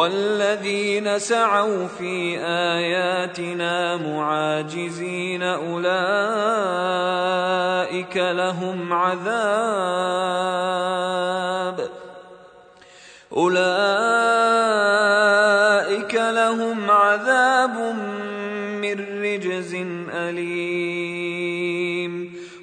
والذين سعوا في آياتنا معاجزين أولئك لهم عذاب. أولئك لهم عذاب من رجز أليم.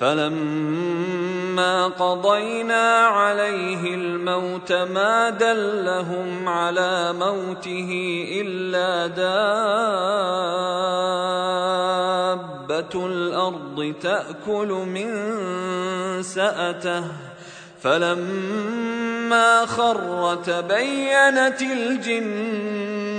فلما قضينا عليه الموت ما دلهم على موته إلا دابة الأرض تأكل من سأته. فلما خر تبينت الجن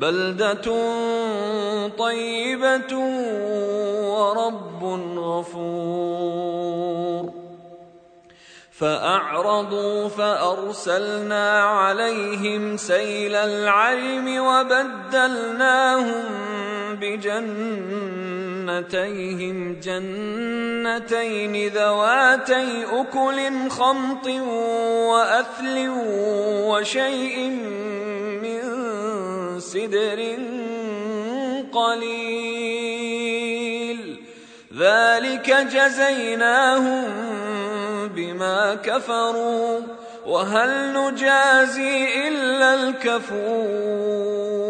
بلدة طيبة ورب غفور. فأعرضوا فأرسلنا عليهم سيل العرم وبدلناهم بجنتيهم. جنتين ذواتي أكل خمط وأثل وشيء سدر قليل. ذلك جزيناهم بما كفروا وهل نجازي إلا الكفور.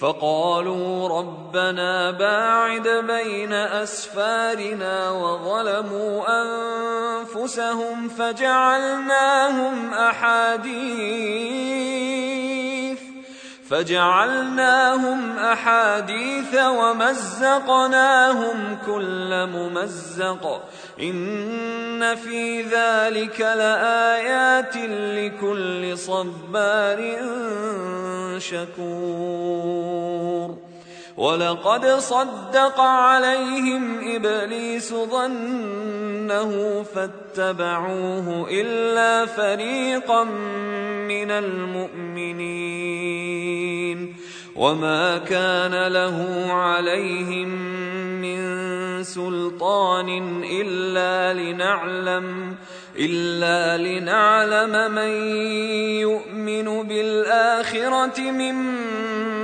فقالوا ربنا باعد بين أسفارنا وظلموا أنفسهم فجعلناهم أحاديث. فجعلناهم أحاديث ومزقناهم كل ممزق. إن في ذلك لآيات لكل صبار شكور. ولقد صدق عليهم ابليس ظنه فاتبعوه الا فريقا من المؤمنين وما كان له عليهم من سلطان الا لنعلم إلا لنعلم من يؤمن بالآخرة ممن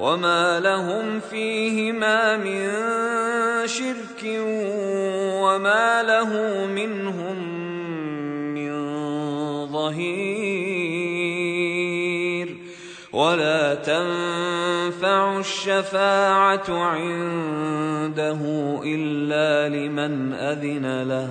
وما لهم فيهما من شرك وما له منهم من ظهير ولا تنفع الشفاعه عنده الا لمن اذن له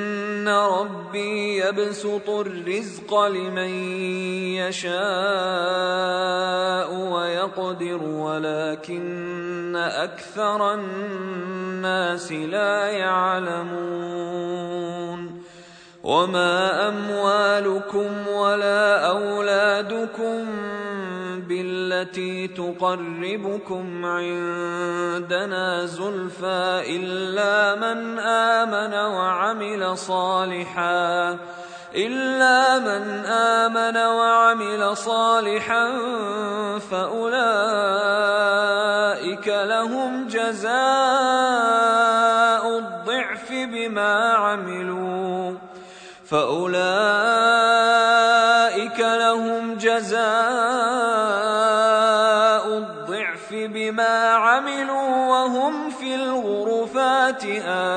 ربي يبسط الرزق لمن يشاء ويقدر ولكن أكثر الناس لا يعلمون. وما أموالكم ولا أولادكم بالتي تقربكم عندنا زلفى إلا من آمن وعمل صالحا إلا من آمن وعمل صالحا فأولئك لهم جزاء الضعف بما عملوا. فأولئك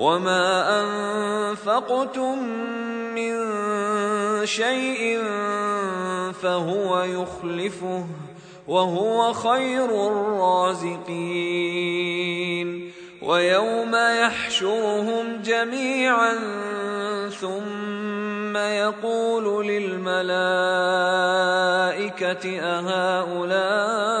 وما أنفقتم من شيء فهو يخلفه وهو خير الرازقين ويوم يحشرهم جميعا ثم يقول للملائكة أهؤلاء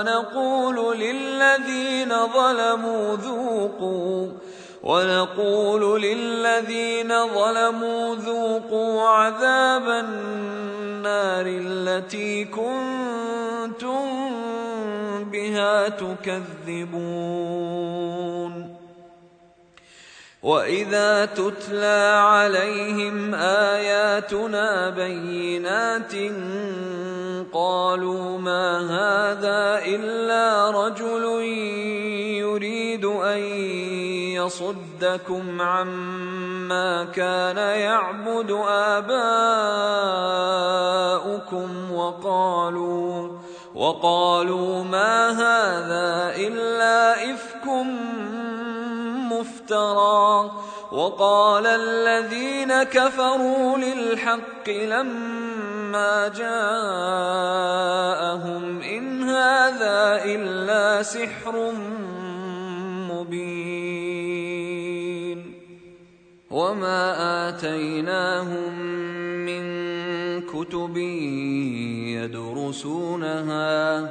ونقول للذين ظلموا ذوقوا ونقول للذين ظلموا ذوقوا عذاب النار التي كنتم بها تكذبون. واذا تتلى عليهم اياتنا بينات قالوا ما هذا الا رجل يريد ان يصدكم عما كان يعبد آباؤكم وقالوا وقالوا ما هذا إلا إفك مفترى وقال الذين كفروا للحق لما جاءهم إن هذا إلا سحر مبين وما آتيناهم من كتب يدرسونها